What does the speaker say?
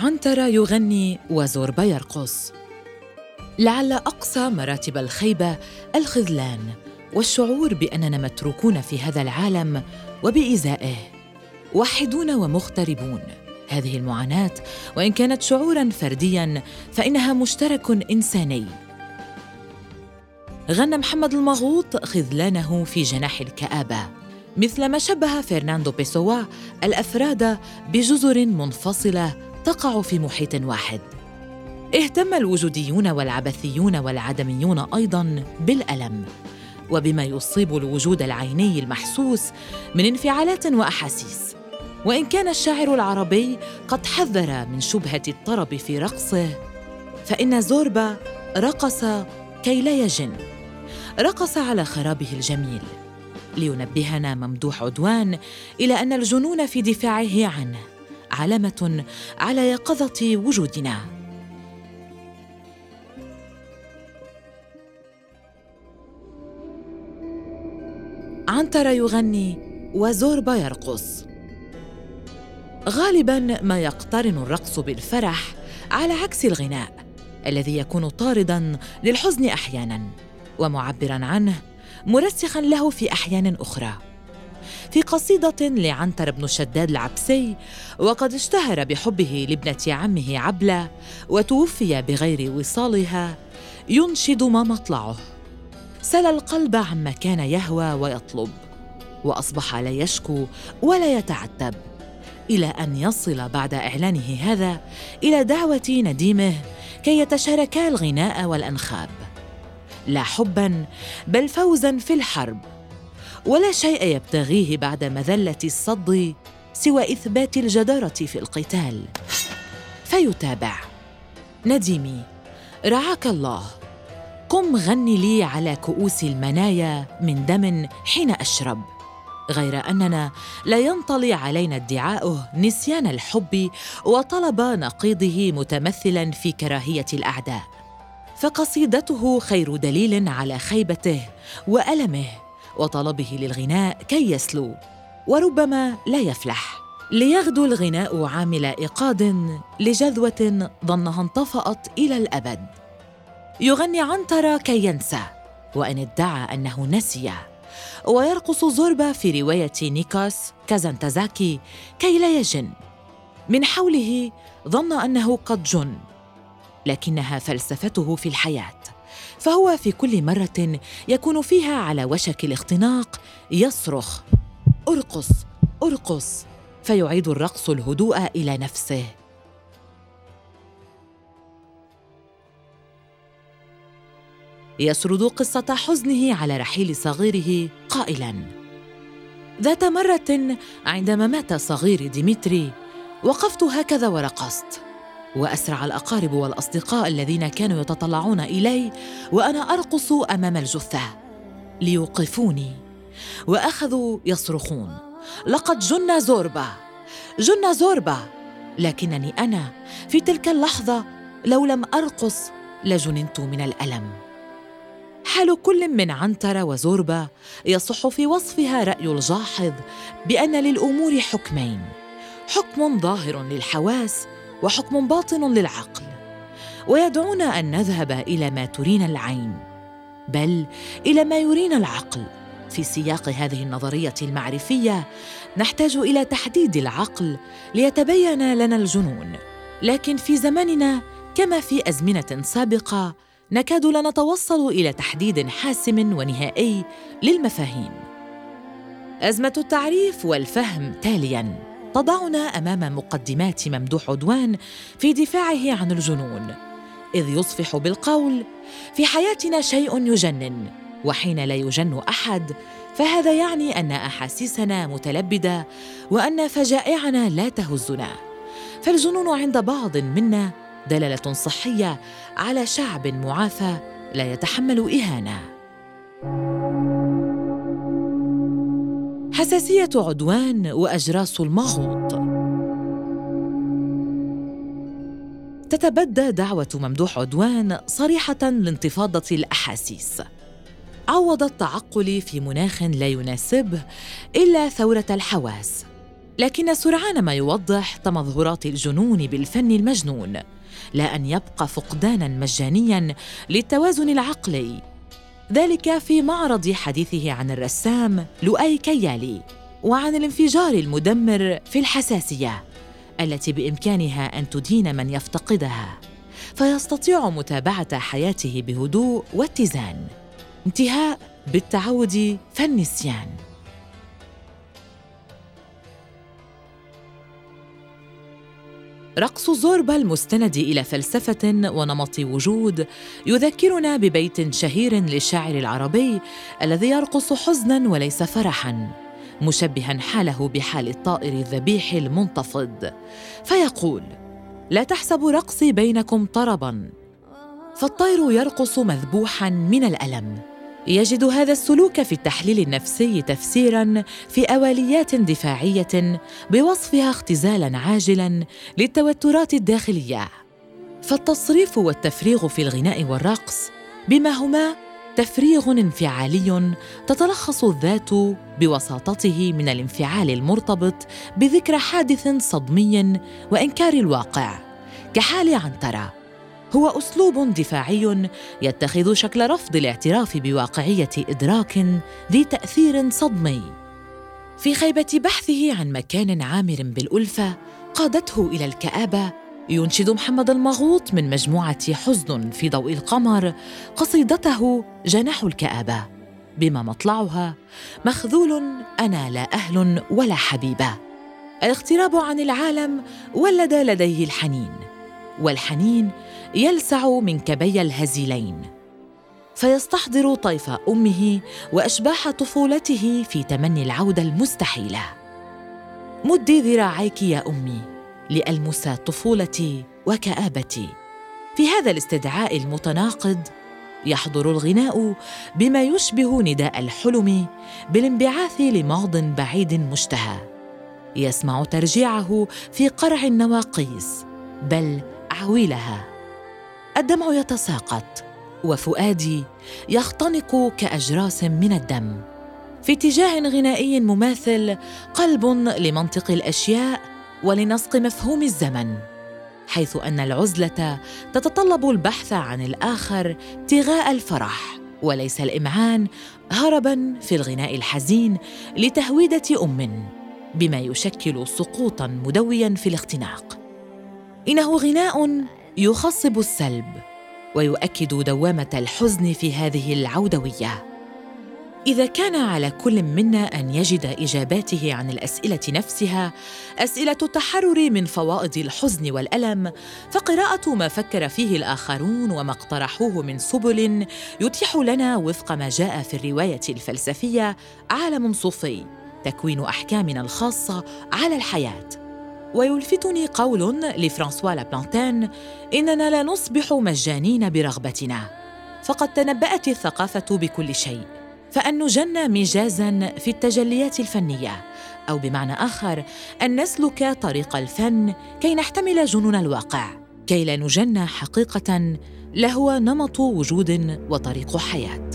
عنترة يغني وزوربا يرقص لعل أقصى مراتب الخيبة الخذلان والشعور بأننا متروكون في هذا العالم وبإزائه وحدون ومغتربون. هذه المعاناة وإن كانت شعوراً فردياً فإنها مشترك إنساني. غنى محمد المغوط خذلانه في جناح الكآبة. مثلما شبه فرناندو بيسوا الأفراد بجزر منفصلة تقع في محيط واحد. اهتم الوجوديون والعبثيون والعدميون أيضا بالألم. وبما يصيب الوجود العيني المحسوس من انفعالات وأحاسيس. وإن كان الشاعر العربي قد حذر من شبهة الطرب في رقصه فإن زوربا رقص كي لا يجن. رقص على خرابه الجميل. لينبهنا ممدوح عدوان إلى أن الجنون في دفاعه عنه. علامة على يقظة وجودنا. عنتر يغني وزوربا يرقص غالبا ما يقترن الرقص بالفرح على عكس الغناء الذي يكون طاردا للحزن أحيانا ومعبرا عنه مرسخا له في أحيان أخرى. في قصيدة لعنتر بن شداد العبسي وقد اشتهر بحبه لابنة عمه عبلة وتوفي بغير وصالها ينشد ما مطلعه. سلى القلب عما كان يهوى ويطلب وأصبح لا يشكو ولا يتعتب إلى أن يصل بعد إعلانه هذا إلى دعوة نديمه كي يتشاركا الغناء والأنخاب. لا حبا بل فوزا في الحرب. ولا شيء يبتغيه بعد مذلة الصد سوى إثبات الجدارة في القتال. فيتابع. نديمي رعاك الله. قم غني لي على كؤوس المنايا من دم حين أشرب. غير أننا لا ينطلي علينا ادعاؤه نسيان الحب وطلب نقيضه متمثلا في كراهية الأعداء. فقصيدته خير دليل على خيبته وألمه. وطلبه للغناء كي يسلو وربما لا يفلح. ليغدو الغناء عامل إيقاد لجذوة ظنها انطفأت إلى الأبد. يغني عنترة كي ينسى وإن ادعى أنه نسي. ويرقص زوربا في رواية نيكوس كازانتازاكي كي لا يجن. من حوله ظن أنه قد جن لكنها فلسفته في الحياة. فهو في كل مرة يكون فيها على وشك الاختناق يصرخ أرقص أرقص! فيعيد الرقص الهدوء إلى نفسه. يسرد قصة حزنه على رحيل صغيره قائلاً: ذات مرة عندما مات صغيري ديمتري وقفت هكذا ورقصت. وأسرع الأقارب والأصدقاء الذين كانوا يتطلعون إلي وأنا أرقص أمام الجثة. ليوقفوني. وأخذوا يصرخون. لقد جن زوربا. جن زوربا. لكنني أنا في تلك اللحظة لو لم أرقص لجننت من الألم. حال كل من عنترة وزوربة يصح في وصفها رأي الجاحظ بأن للأمور حكمين. حكم ظاهر للحواس وحكم باطن للعقل. ويدعونا أن نذهب إلى ما ترينا العين بل إلى ما يرينا العقل. في سياق هذه النظرية المعرفية نحتاج إلى تحديد العقل ليتبين لنا الجنون. لكن في زماننا كما في أزمنة سابقة نكاد لا نتوصل إلى تحديد حاسم ونهائي للمفاهيم. أزمة التعريف والفهم تاليا. تضعنا أمام مقدمات ممدوح عدوان في دفاعه عن الجنون إذ يصفح بالقول في حياتنا شيء يجنن وحين لا يجن أحد فهذا يعني أن أحاسيسنا متلبدة وأن فجائعنا لا تهزنا. فالجنون عند بعض منا دلالة صحية على شعب معافى لا يتحمل إهانة. حساسية عدوان وأجراس المغوط تتبدى دعوة ممدوح عدوان صريحة لانتفاضة الأحاسيس. عوض التعقل في مناخ لا يناسبه إلا ثورة الحواس. لكن سرعان ما يوضح تمظهرات الجنون بالفن المجنون. لا أن يبقى فقدانا مجانيا للتوازن العقلي. ذلك في معرض حديثه عن الرسام لؤي كيالي وعن الانفجار المدمر في الحساسية التي بإمكانها أن تدين من يفتقدها. فيستطيع متابعة حياته بهدوء واتزان. انتهاء بالتعود فالنسيان. رقص زوربا المستند إلى فلسفة ونمط وجود يذكرنا ببيت شهير للشاعر العربي الذي يرقص حزنا وليس فرحا مشبها حاله بحال الطائر الذبيح المنتفض. فيقول لا تحسبوا رقصي بينكم طربا فالطير يرقص مذبوحا من الألم يجد هذا السلوك في التحليل النفسي تفسيرا في اوليات دفاعية بوصفها اختزالا عاجلا للتوترات الداخلية. فالتصريف والتفريغ في الغناء والرقص بما هما تفريغ انفعالي تتلخص الذات بوساطته من الانفعال المرتبط بذكرى حادث صدمي وإنكار الواقع كحال عنترة. هو أسلوب دفاعي يتخذ شكل رفض الاعتراف بواقعية إدراك ذي تاثير صدمي. في خيبة بحثه عن مكان عامر بالألفة قادته إلى الكآبة. ينشد محمد المغوط من مجموعة حزن في ضوء القمر قصيدته جناح الكآبة. بما مطلعها مخذول أنا لا أهل ولا حبيبة. الاغتراب عن العالم ولد لديه الحنين والحنين يلسع من كبي الهزيلين. فيستحضر طيف أمه وأشباح طفولته في تمني العودة المستحيلة. مدي ذراعيك يا أمي لألمس طفولتي وكآبتي. في هذا الاستدعاء المتناقض يحضر الغناء بما يشبه نداء الحلم بالانبعاث لماض بعيد مشتهى. يسمع ترجيعه في قرع النواقيس بل عويلها. الدمع يتساقط وفؤادي يختنق كأجراس من الدم. في اتجاه غنائي مماثل قلب لمنطق الأشياء ولنسق مفهوم الزمن حيث أن العزلة تتطلب البحث عن الآخر ابتغاء الفرح وليس الإمعان هربا في الغناء الحزين لتهويدة أم بما يشكل سقوطا مدويا في الاختناق. إنه غناء يخصب السلب ويؤكد دوامة الحزن في هذه العودوية. إذا كان على كل منا أن يجد إجاباته عن الأسئلة نفسها أسئلة التحرر من فوائد الحزن والألم فقراءة ما فكر فيه الآخرون وما اقترحوه من سبل يتيح لنا وفق ما جاء في الرواية الفلسفية عالم صوفي تكوين أحكامنا الخاصة على الحياة. ويلفتني قول لفرانسوا لابلانتين إننا لا نصبح مجانين برغبتنا. فقد تنبأت الثقافة بكل شيء فأن نجن مجازا في التجليات الفنية. أو بمعنى آخر أن نسلك طريق الفن كي نحتمل جنون الواقع. كي لا نجن حقيقة لهو نمط وجود وطريق حياة.